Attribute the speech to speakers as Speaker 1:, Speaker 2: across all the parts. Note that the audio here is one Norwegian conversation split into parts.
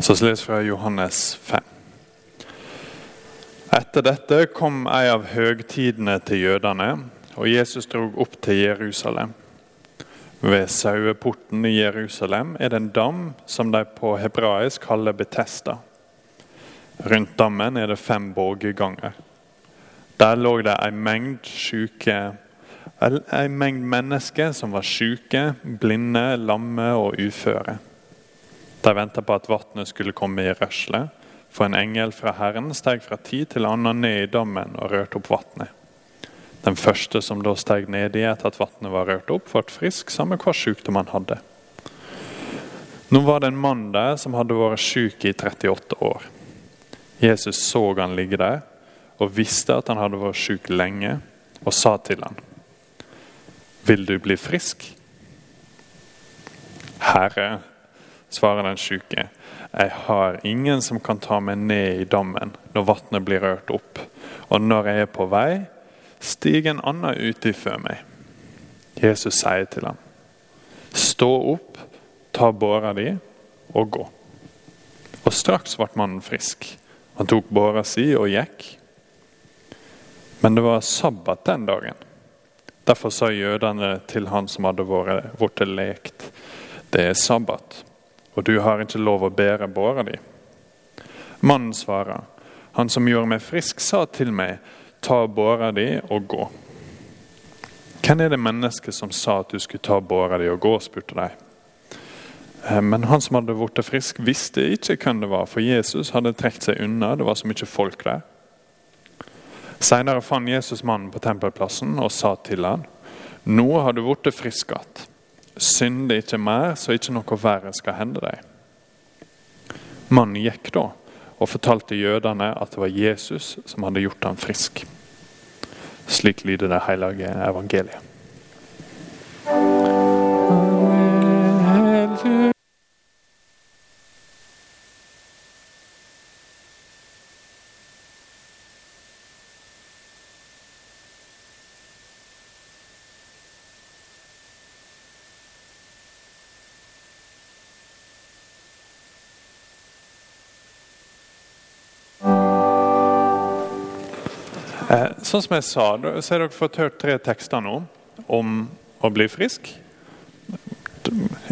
Speaker 1: Så vi leser fra Johannes 5. Etter dette kom ei av høgtidene til jødene, og Jesus drog opp til Jerusalem. Ved saueporten i Jerusalem er det en dam som de på hebraisk kaller Betesta. Rundt dammen er det fem bågeganger. Der lå det ei mengd mengd mennesker som var syke, blinde, lamme og uføre. De venta på at vannet skulle komme i rørsle, for en engel fra Herren steg fra tid til annen ned i dammen og rørte opp vannet. Den første som da steg nedi etter at vannet var rørt opp, ble frisk, samme hva sykdom han hadde. Nå var det en mann der som hadde vært syk i 38 år. Jesus så han ligge der og visste at han hadde vært syk lenge, og sa til han, Vil du bli frisk? Herre, svarer den syke, jeg har ingen som kan ta meg ned i dammen når vannet blir rørt opp, og når jeg er på vei, stiger en annen uti før meg. Jesus sier til ham, stå opp, ta båra di og gå. Og straks ble mannen frisk. Han tok båra si og gikk. Men det var sabbat den dagen. Derfor sa jødene til han som hadde vært lekt, det er sabbat, og du har ikke lov å bære båra di. Mannen svarer, han som gjorde meg frisk, sa til meg, ta båra di og gå. Hvem er det mennesket som sa at du skulle ta båra di og gå, spurte de. Eh, men han som hadde blitt frisk, visste ikke hvem det var, for Jesus hadde trukket seg unna. Det var så mye folk der. Senere fant Jesus mannen på tempelplassen og sa til han, Nå har du blitt frisk igjen. Synd ikke mer, så ikke noe verre skal hende deg. Mannen gikk da og fortalte jødene at det var Jesus som hadde gjort ham frisk. Slik lyder det hellige evangeliet. Eh, sånn som jeg sa, så har dere fått hørt tre tekster nå om å bli frisk.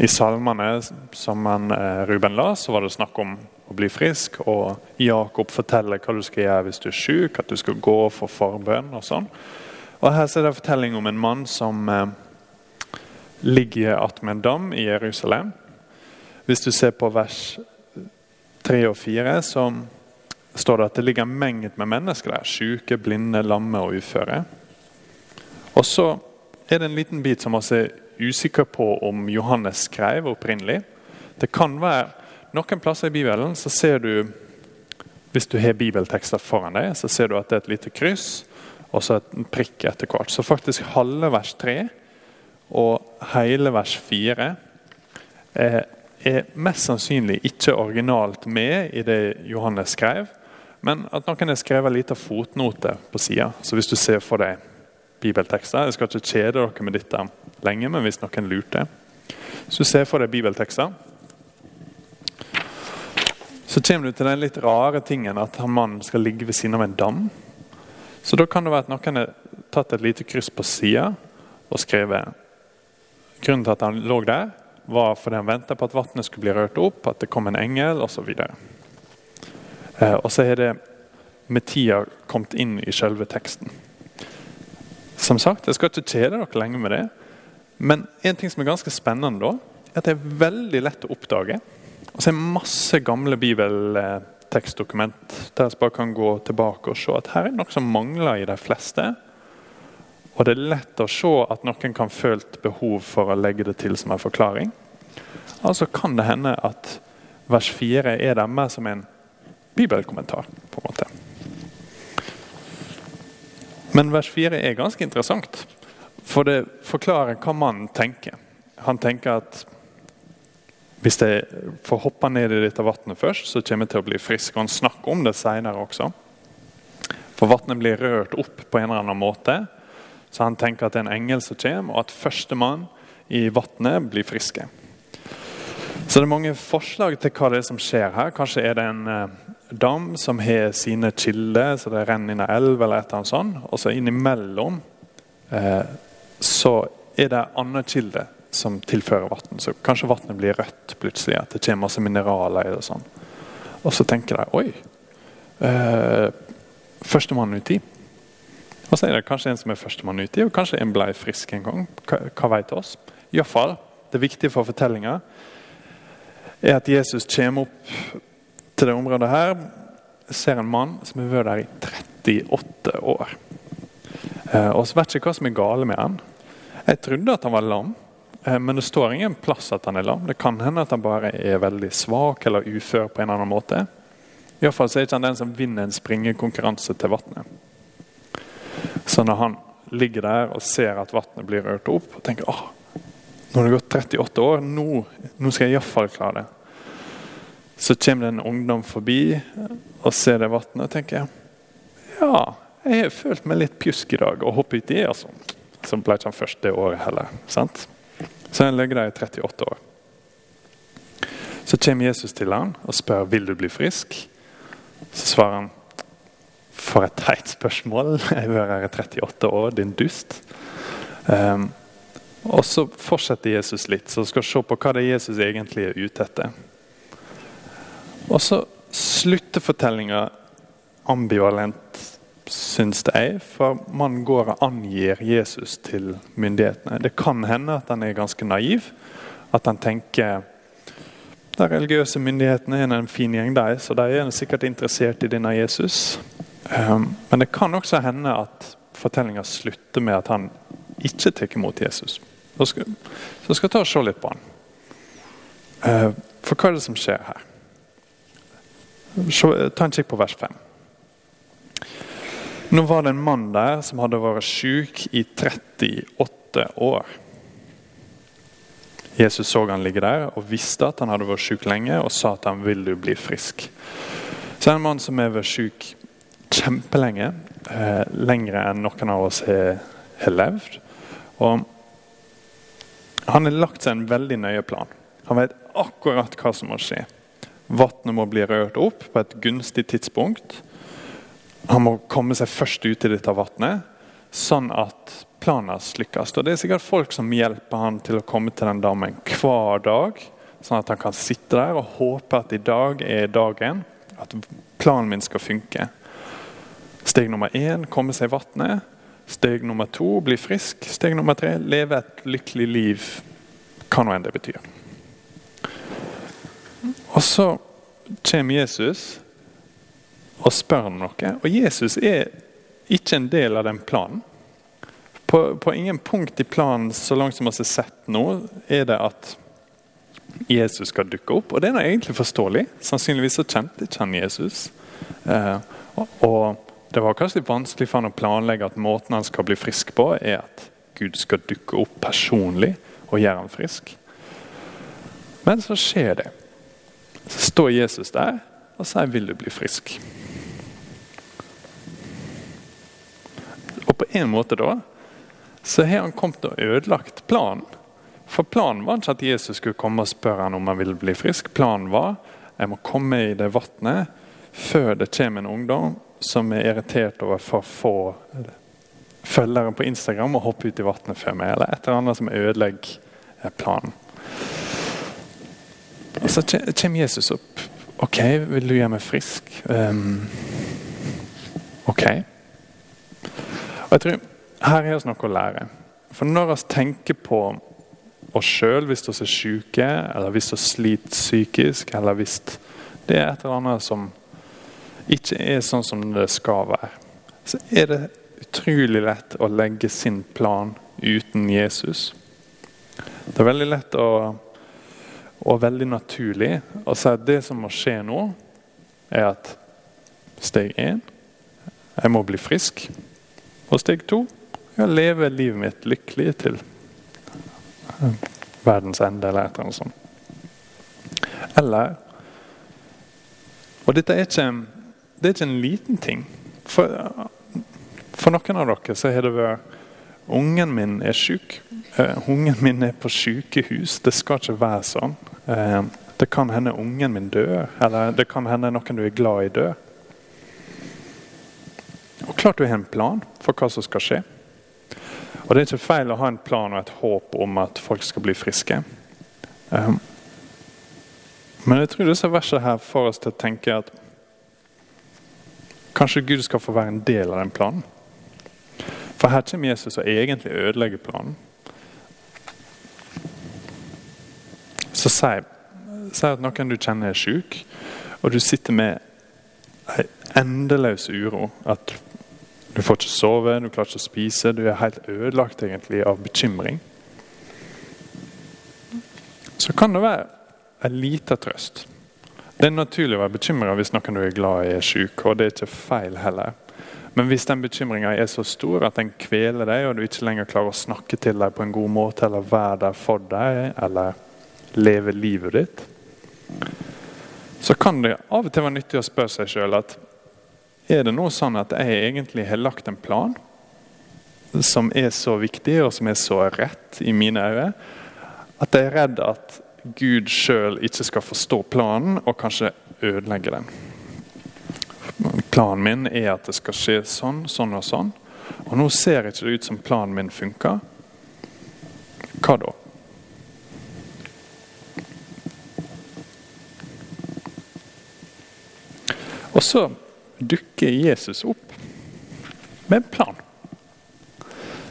Speaker 1: I salmene som eh, Ruben la, så var det snakk om å bli frisk. Og Jakob forteller hva du skal gjøre hvis du er syk, at du skal gå for forbønn og sånn. Og Her er det fortelling om en mann som eh, ligger attmed en dam i Jerusalem. Hvis du ser på vers 3 og 4, så står det at det ligger menget med mennesker der. Syke, blinde, lamme og uføre. Og så er det en liten bit som vi er usikre på om Johannes skrev opprinnelig. Det kan være Noen plasser i Bibelen så ser du hvis du har bibeltekster foran deg, så ser du at det er et lite kryss og så en prikk etter hvert. Så faktisk halve vers 3 og hele vers 4 er, er mest sannsynlig ikke originalt med i det Johannes skrev. Men at noen har skrevet en liten fotnote på sida. Så hvis du ser for deg bibeltekster Jeg skal ikke kjede dere med dette lenge, men hvis noen lurte Så du ser for deg bibeltekster. Så kommer du til den litt rare tingen at han mannen skal ligge ved siden av en dam. Så da kan det være at noen har tatt et lite kryss på sida og skrevet Grunnen til at han lå der, var fordi han venta på at vannet skulle bli rørt opp, at det kom en engel osv. Eh, og så er det med tida kommet inn i selve teksten. Som sagt, Jeg skal ikke kjede dere lenge med det. Men en ting som er ganske spennende, da, er at det er veldig lett å oppdage. Og så er det masse gamle bibeltekstdokument der vi bare kan gå tilbake og se at her er det noe som mangler i de fleste. Og det er lett å se at noen kan følt behov for å legge det til som en forklaring. Altså kan det hende at vers 4 er der mer som en bibelkommentar. på en måte. Men vers 4 er ganske interessant, for det forklarer hva mannen tenker. Han tenker at hvis jeg får hoppe ned i dette vannet først, så kommer jeg til å bli frisk. Og han snakker om det senere også. For vannet blir rørt opp på en eller annen måte. Så han tenker at det er en engel som kommer, og at førstemann i vannet blir friske. Så Så det er mange forslag til hva det er som skjer her. Kanskje er det en eh, dam som har sine kilder, så det renner inn en elv eller et eller annet sånt. Og så innimellom eh, så er det andre kilder som tilfører vann. Så kanskje vannet blir rødt plutselig. At det kommer masse mineraler i det. Og sånn. Og så tenker de oi, eh, førstemann uti. Og så er det kanskje en som er førstemann uti, og kanskje en ble frisk en gang. Hva, hva vet oss? Iallfall, det viktige for fortellinga er at Jesus kommer opp til det området her. Ser en mann som har vært der i 38 år. Eh, og så vet ikke hva som er gale med han. Jeg trodde at han var lam, eh, men det står ingen plass at han er lam. Det kan hende at han bare er veldig svak eller ufør på en eller annen måte. Iallfall er ikke han den som vinner en springekonkurranse til vannet. Så når han ligger der og ser at vannet blir rørt opp, og tenker at nå har det gått 38 år, nå, nå skal jeg iallfall klare det. Så kommer det en ungdom forbi og ser det vannet og tenker ja, jeg har følt meg litt pjusk i dag og hoppet uti. Altså. Så ble ikke han først det året heller. sant? Så han ligger der i 38 år. Så kommer Jesus til han og spør vil du bli frisk. Så svarer han for et teit spørsmål. Jeg har vært her i 38 år, din dust. Um, og så fortsetter Jesus litt, så skal vi se på hva det er Jesus egentlig er ute etter. Og så slutter fortellinga ambivalent, syns jeg, for man går og angir Jesus til myndighetene. Det kan hende at han er ganske naiv. At han tenker de religiøse myndighetene er en fin gjeng, de, så de er sikkert interessert i denne Jesus. Um, men det kan også hende at fortellinga slutter med at han ikke tar imot Jesus. Så skal, jeg ta og se litt på han. Uh, for hva er det som skjer her? Ta en kikk på vers 5. Nå var det en mann der som hadde vært syk i 38 år. Jesus så han ligge der og visste at han hadde vært syk lenge, og sa til ham vil du bli frisk. Så er det en mann som har vært syk kjempelenge, eh, lengre enn noen av oss har, har levd. Og han har lagt seg en veldig nøye plan. Han vet akkurat hva som må skje. Vannet må bli rørt opp på et gunstig tidspunkt. Han må komme seg først ut i dette vannet, sånn at planen lykkes. Og Det er sikkert folk som hjelper han til å komme til den damen hver dag. Sånn at han kan sitte der og håpe at i dag er dagen. At planen min skal funke. Steg nummer én komme seg i vannet. Steg nummer to bli frisk. Steg nummer tre leve et lykkelig liv, hva nå enn det betyr. Og så kommer Jesus og spør om noe. Og Jesus er ikke en del av den planen. På, på ingen punkt i planen så langt som vi har sett nå, er det at Jesus skal dukke opp. Og det er egentlig forståelig. Sannsynligvis så kjente ikke han Jesus. Eh, og, det var kanskje litt vanskelig for han å planlegge at måten han skal bli frisk på, er at Gud skal dukke opp personlig og gjøre han frisk. Men så skjer det. Så står Jesus der og sier 'vil du bli frisk'? Og på en måte da så har han kommet og ødelagt planen. For planen var ikke at Jesus skulle komme og spørre han om han ville bli frisk. Planen var jeg må komme i det vannet før det kommer en ungdom som er irritert over for få følgere på Instagram og hopper ut i vannet før meg, eller et eller annet som ødelegger planen. Og Så kommer Jesus opp. OK, vil du gjøre meg frisk? Um, OK. Og jeg tror Her er vi noe å lære. For når vi tenker på oss sjøl hvis vi er syke, eller hvis vi sliter psykisk, eller hvis det er et eller annet som ikke er sånn som det skal være, så er det utrolig lett å legge sin plan uten Jesus. Det er veldig lett å, og veldig naturlig å si at det som må skje nå, er at steg én jeg må bli frisk. Og steg to jeg lever livet mitt lykkelig til verdens ende eller et eller annet sånt. Eller Og dette er ikke det er ikke en liten ting. For, for noen av dere så har det vært Ungen min er syk. Uh, ungen min er på sykehus. Det skal ikke være sånn. Uh, Det kan hende ungen min dør, eller det kan hende noen du er glad i, dør. Og klart du har en plan for hva som skal skje. Og Det er ikke feil å ha en plan og et håp om at folk skal bli friske. Um, men jeg tror disse versene her får oss til å tenke at kanskje Gud skal få være en del av den planen. For her kommer Jesus og egentlig ødelegger planen. Så si, si at noen du kjenner er syk, og du sitter med en endeløs uro. At du får ikke sove, du klarer ikke å spise, du er helt ødelagt egentlig av bekymring. Så kan det være en liten trøst. Det er naturlig å være bekymra hvis noen du er glad i er syk, og det er ikke feil heller. Men hvis den bekymringa er så stor at den kveler deg, og du ikke lenger klarer å snakke til deg på en god måte, eller være der for deg, eller leve livet ditt, så kan det av og til være nyttig å spørre seg sjøl at er det nå sånn at jeg egentlig har lagt en plan som er så viktig og som er så rett i mine øyne, at jeg er redd at Gud sjøl ikke skal forstå planen og kanskje ødelegge den. Planen min er at det skal skje sånn, sånn og sånn. Og nå ser ikke det ut som planen min funker. Hva da? Og så dukker Jesus opp med en plan.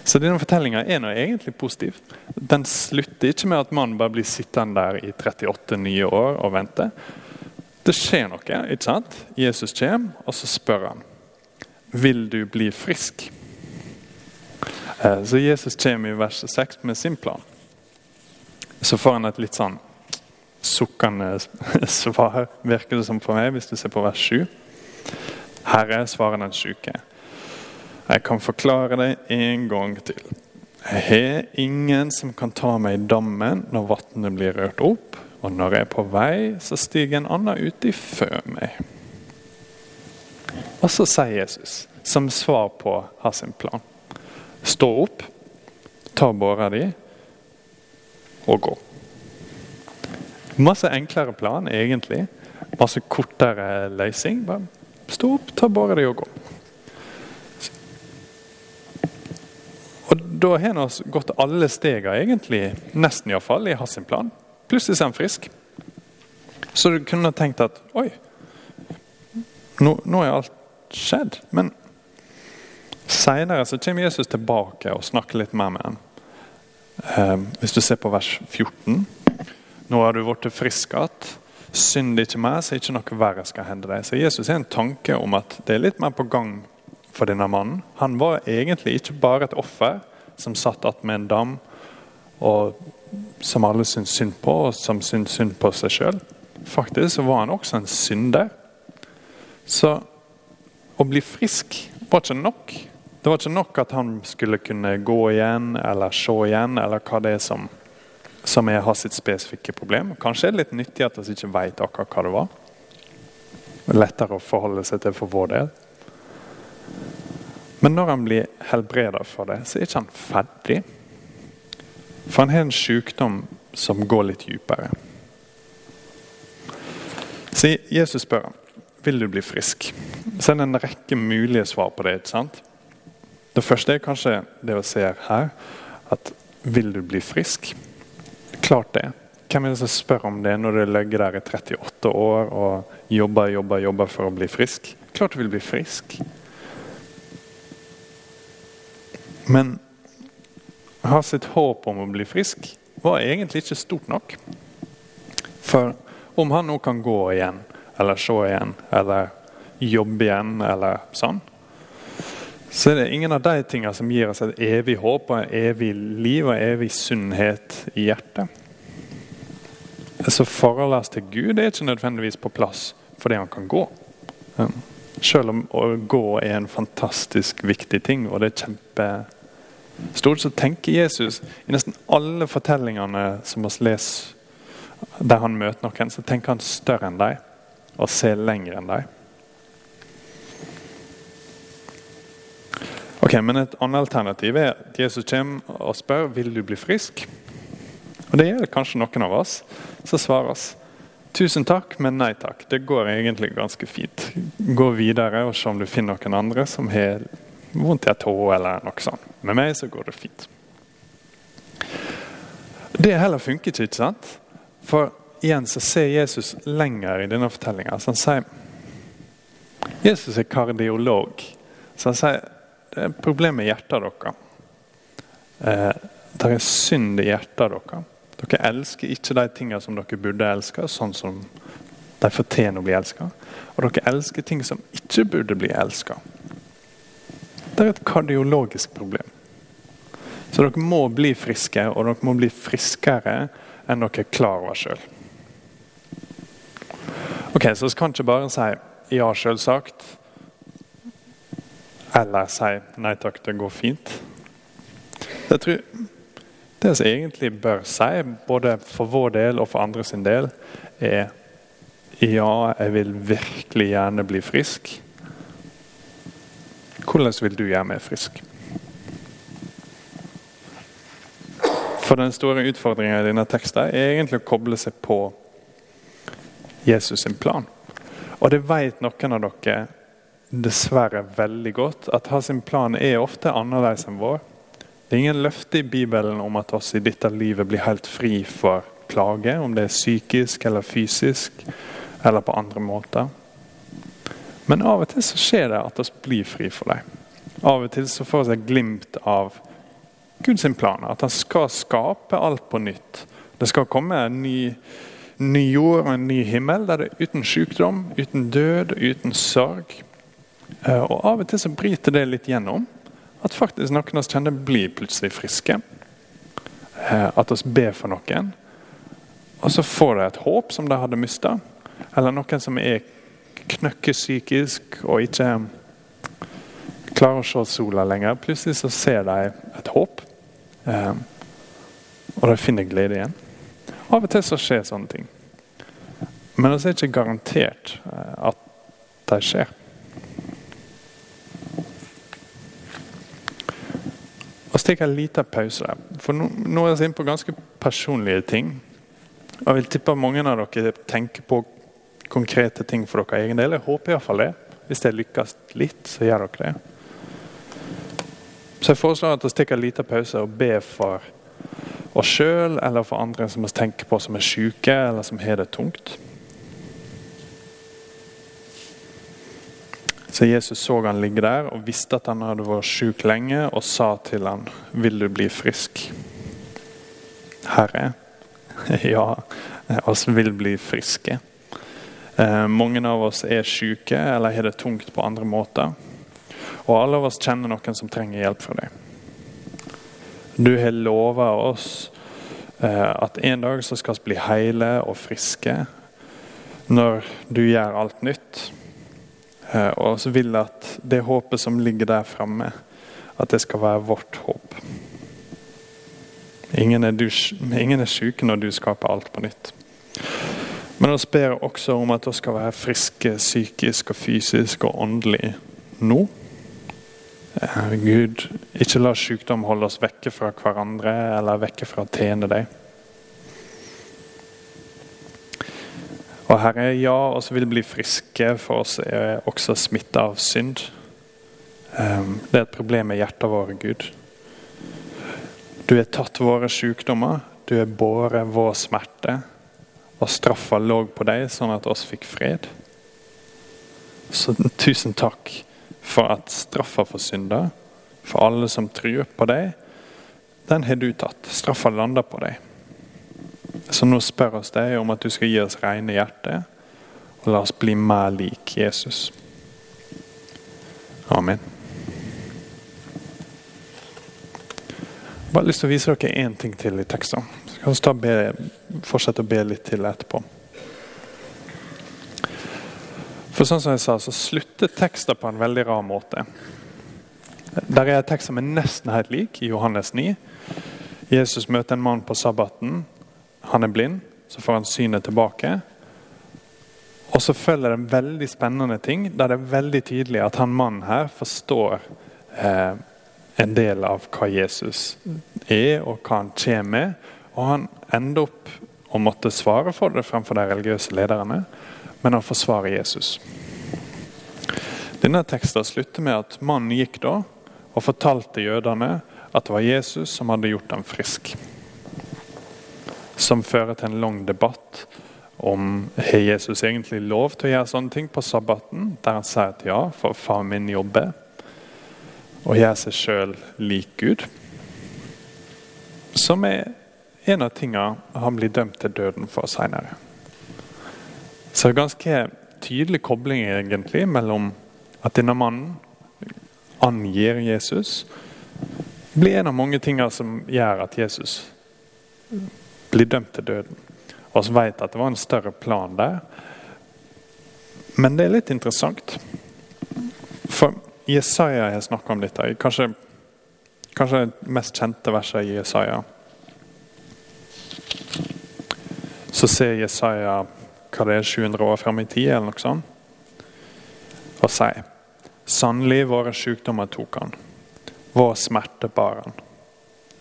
Speaker 1: Så denne fortellinga er noe egentlig positiv. Den slutter ikke med at mannen bare blir sittende der i 38 nye år og vente. Det skjer noe. ikke sant? Jesus kommer, og så spør han vil du bli frisk. Eh, så Jesus kommer i vers 6 med sin plan. Så får han et litt sånn sukkende svar, virker det som for meg, hvis du ser på vers 7. Her er svaret den syke. Jeg kan forklare deg en gang til. Jeg har ingen som kan ta meg i dammen når vannet blir rørt opp, og når jeg er på vei, så stiger en annen uti før meg. Og så sier Jesus, som svar på hans plan, stå opp, ta båra di og gå. Masse enklere plan, egentlig. Masse kortere løsning. Bare stå opp, ta bare det og gå. Og Da har han gått alle stegene, egentlig, nesten iallfall, i hans plan. Plutselig er han frisk. Så du kunne tenkt at oi, nå, nå er alt skjedd. Men seinere kommer Jesus tilbake og snakker litt mer med ham. Eh, hvis du ser på vers 14. Nå har du blitt frisk igjen. Synd ikke mer, så ikke noe verre skal hende deg. Så Jesus har en tanke om at det er litt mer på gang for denne mannen. Han var egentlig ikke bare et offer som satt med en dam, og som alle syntes synd på, og som syntes synd på seg sjøl. Faktisk var han også en synder. Så å bli frisk var ikke nok. Det var ikke nok at han skulle kunne gå igjen eller se igjen, eller hva det er som, som er sitt spesifikke problem. Kanskje er det litt nyttig at vi ikke vet akkurat hva det var. Lettere å forholde seg til for vår del. Men når han blir helbredet for det, så er ikke han ferdig. For han har en sykdom som går litt dypere. Så Jesus spør ham vil du bli frisk. Så er det en rekke mulige svar på det. ikke sant? Det første er kanskje det vi ser her. At vil du bli frisk? Klart det. Hvem er det som spør om det når du ligger der i 38 år og jobber jobber, jobber for å bli frisk? Klart du vil bli frisk. Men ha sitt håp om å bli frisk var egentlig ikke stort nok. For om han nå kan gå igjen, eller se igjen, eller jobbe igjen, eller sånn, så er det ingen av de tingene som gir oss et evig håp og et evig liv og evig sunnhet i hjertet. Så forholdet til Gud er ikke nødvendigvis på plass fordi han kan gå. Selv om å gå er en fantastisk viktig ting, og det er kjempe Stort så tenker Jesus i nesten alle fortellingene som vi leser der han møter noen, så tenker han større enn deg og ser lenger enn deg. Ok, Men et annet alternativ er at Jesus kommer og spør vil du bli frisk. Og Det gjelder kanskje noen av oss. Så svarer oss Tusen takk, men nei takk. Det går egentlig ganske fint. Gå videre og se om du finner noen andre som har vondt i et tå eller noe sånt. Med meg så går det fint. Det heller funker ikke, ikke sant? For igjen så ser Jesus lenger i denne fortellinga. Han sier Jesus er kardiolog. Så han sier det er et problem med hjertet deres. Eh, det er synd i hjertet deres. Dere elsker ikke de tingene som dere burde elske, sånn som de fortjener å bli elska. Og dere elsker ting som ikke burde bli elska. Det er et kardiologisk problem. Så dere må bli friske, og dere må bli friskere enn dere er klar over sjøl. Ok, så vi kan ikke bare si 'ja, sjølsagt', eller si 'nei takk, det går fint'. Jeg tror det som egentlig bør si, både for vår del og for andre sin del, er ja, jeg vil virkelig gjerne bli frisk. Hvordan vil du gjøre meg frisk? For den store utfordringen i denne teksten er egentlig å koble seg på Jesus sin plan. Og det vet noen av dere dessverre veldig godt, at hans plan er ofte annerledes enn vår. Det er ingen løfte i Bibelen om at oss i dette livet blir helt fri for plage, om det er psykisk eller fysisk eller på andre måter. Men av og til så skjer det at oss blir fri for dem. Av og til så får vi et glimt av Guds plan. At han skal skape alt på nytt. Det skal komme en ny, ny jord og en ny himmel der det er uten sykdom, uten død, uten sorg. Eh, og Av og til så bryter det litt gjennom at faktisk noen av oss kjenner blir plutselig friske. Eh, at vi ber for noen, og så får de et håp som de hadde mista. Eller noen som er knøkkesykisk og ikke klarer å se sola lenger. Plutselig så ser de et håp, eh, og de finner glede igjen. Av og til så skjer sånne ting. Men det er ikke garantert at de skjer. Så tar jeg en liten pause der. For nå, nå er vi inne på ganske personlige ting. Og jeg vil tippe mange av dere tenker på konkrete ting for deres egen del. Jeg håper iallfall det. Hvis det lykkes litt, så gjør dere det. Så jeg foreslår at vi tar en liten pause og ber for oss sjøl eller for andre som vi tenker på som er syke eller som har det tungt. Så Jesus så han ligge der og visste at han hadde vært syk lenge, og sa til han, 'Vil du bli frisk?' Herre, ja, oss vil bli friske. Eh, mange av oss er syke eller har det tungt på andre måter. Og alle av oss kjenner noen som trenger hjelp fra deg. Du har lova oss eh, at en dag så skal vi bli heile og friske når du gjør alt nytt. Eh, og så vil jeg at det håpet som ligger der framme, at det skal være vårt håp. Ingen er, er syke når du skaper alt på nytt. Men vi ber også om at vi skal være friske psykisk og fysisk og åndelig nå. Eh, Gud, ikke la sykdom holde oss vekke fra hverandre eller vekke fra å tjene deg. Og Herre, ja, oss vil bli friske, for oss er også smitta av synd. Ehm, det er et problem med hjertet vårt, Gud. Du har tatt våre sykdommer, du har båret vår smerte. Og straffa lå på deg, sånn at oss fikk fred. Så tusen takk for at straffa for synder, for alle som tror på deg, den har du tatt. Straffa landa på deg. Så nå spør oss deg om at du skal gi oss rene hjerter, og la oss bli mer lik Jesus. Amen. Jeg har bare lyst til å vise dere én ting til i teksten. Så kan vi ta be, fortsette å be litt til etterpå. For sånn som jeg sa, så slutter teksten på en veldig rar måte. Der er en tekst som er nesten helt lik, i Johannes 9. Jesus møter en mann på sabbaten han er blind, så får han synet tilbake. Og så følger det en veldig spennende ting der det er veldig tydelig at han mannen her forstår eh, en del av hva Jesus er og hva han kommer med. Og han ender opp å måtte svare for det fremfor de religiøse lederne, men han forsvarer Jesus. Denne teksten slutter med at mannen gikk da og fortalte jødene at det var Jesus som hadde gjort dem frisk. Som fører til en lang debatt om har Jesus egentlig lov til å gjøre sånne ting på sabbaten, der han sier at ja, for far min jobber, og gjør seg sjøl lik Gud. Som er en av tingene han blir dømt til døden for seinere. Så det er ganske tydelig kobling egentlig mellom at denne mannen angir Jesus, blir en av mange ting som gjør at Jesus blir dømt til døden. Og vi vet at det var en større plan der. Men det er litt interessant. For Jesaja har snakka om dette. Kanskje, kanskje det mest kjente verset i Jesaja. Så ser Jesaja hva det er 700 år frem i tid, eller noe sånt, og sier Sannelig, våre sykdommer tok han. Vår smerte bar han.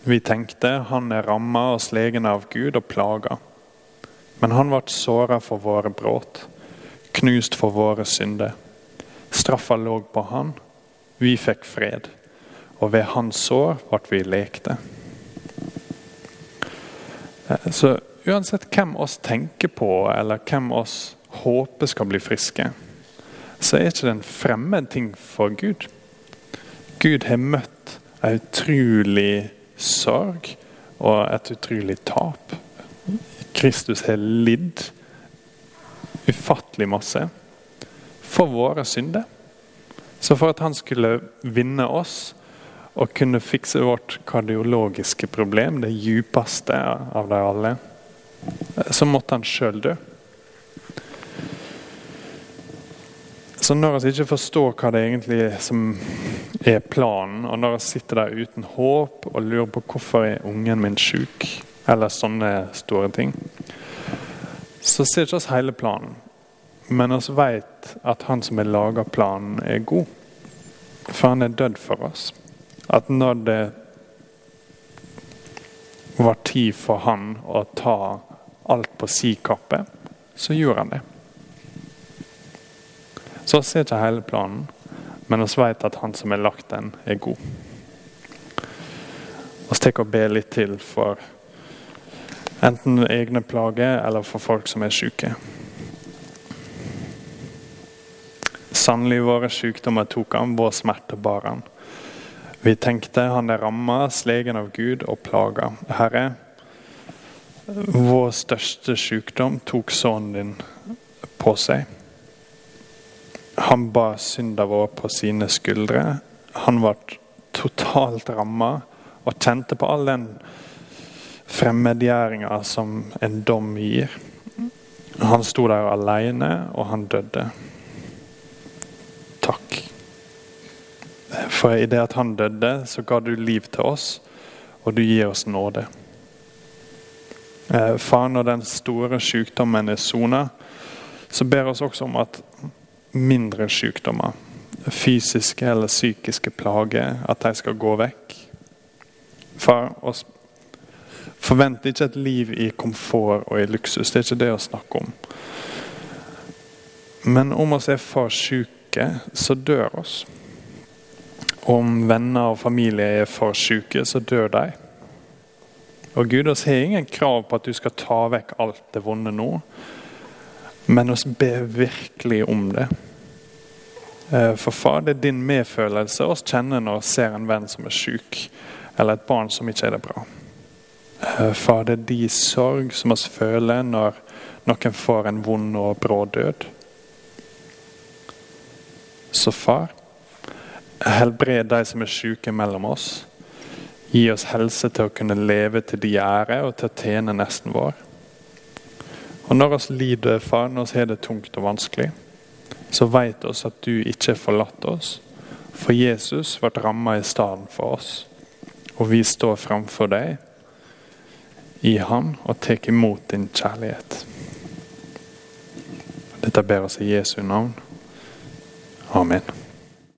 Speaker 1: Vi tenkte han er ramma og slegen av Gud og plaga. Men han ble såra for våre brudd, knust for våre synder. Straffa lå på han, vi fikk fred. Og ved hans sår ble vi lekte. Eh, så uansett hvem oss tenker på, eller hvem oss håper skal bli friske, så er ikke det en fremmed ting for Gud. Gud har møtt en utrolig sorg og et utrolig tap. Kristus har lidd ufattelig masse for våre synder. Så for at han skulle vinne oss og kunne fikse vårt kardiologiske problem, det djupeste av de alle, så måtte han sjøl dø. Så når vi ikke forstår hva det egentlig er som er planen, og når jeg sitter der uten håp og lurer på hvorfor er ungen min syk, eller sånne store ting, så ser ikke oss hele planen. Men vi vet at han som har laga planen, er god. For han er dødd for oss. At når det var tid for han å ta alt på si kappe, så gjorde han det. Så vi ser ikke hele planen, men vi vet at han som har lagt den, er god. Vi tar og ber litt til for enten egne plager eller for folk som er syke. Sannelig våre sykdommer tok han, vår smerte bar han. Vi tenkte han er ramma, slegen av Gud og plaga. Herre, vår største sykdom tok sønnen din på seg. Han bar synda vår på sine skuldre. Han ble totalt ramma og kjente på all den fremmedgjøringa som en dom gir. Han sto der alene, og han døde. Takk. For i det at han døde, så ga du liv til oss, og du gir oss nåde. Eh, far, når den store sykdommen er sona, så ber oss også om at mindre sykdommer, fysiske eller psykiske plager, at de skal gå vekk. Far, oss forventer ikke et liv i komfort og i luksus. Det er ikke det å snakke om. Men om oss er for syke, så dør oss. Om venner og familie er for syke, så dør de. Og Gud oss har ingen krav på at du skal ta vekk alt det vonde nå. Men oss ber virkelig om det. Eh, for far, det er din medfølelse oss kjenner når vi ser en venn som er syk, eller et barn som ikke er det bra. Eh, far, det er din sorg som oss føler når noen får en vond og brå død. Så far, helbred de som er syke mellom oss. Gi oss helse til å kunne leve til de ære og til å tjene nesten vår. Og når oss lider, far, når oss har det tungt og vanskelig, så vet vi at du ikke har forlatt oss. For Jesus ble ramma i stedet for oss. Og vi står framfor deg i Han og tar imot din kjærlighet. Dette ber oss i Jesu navn. Amen.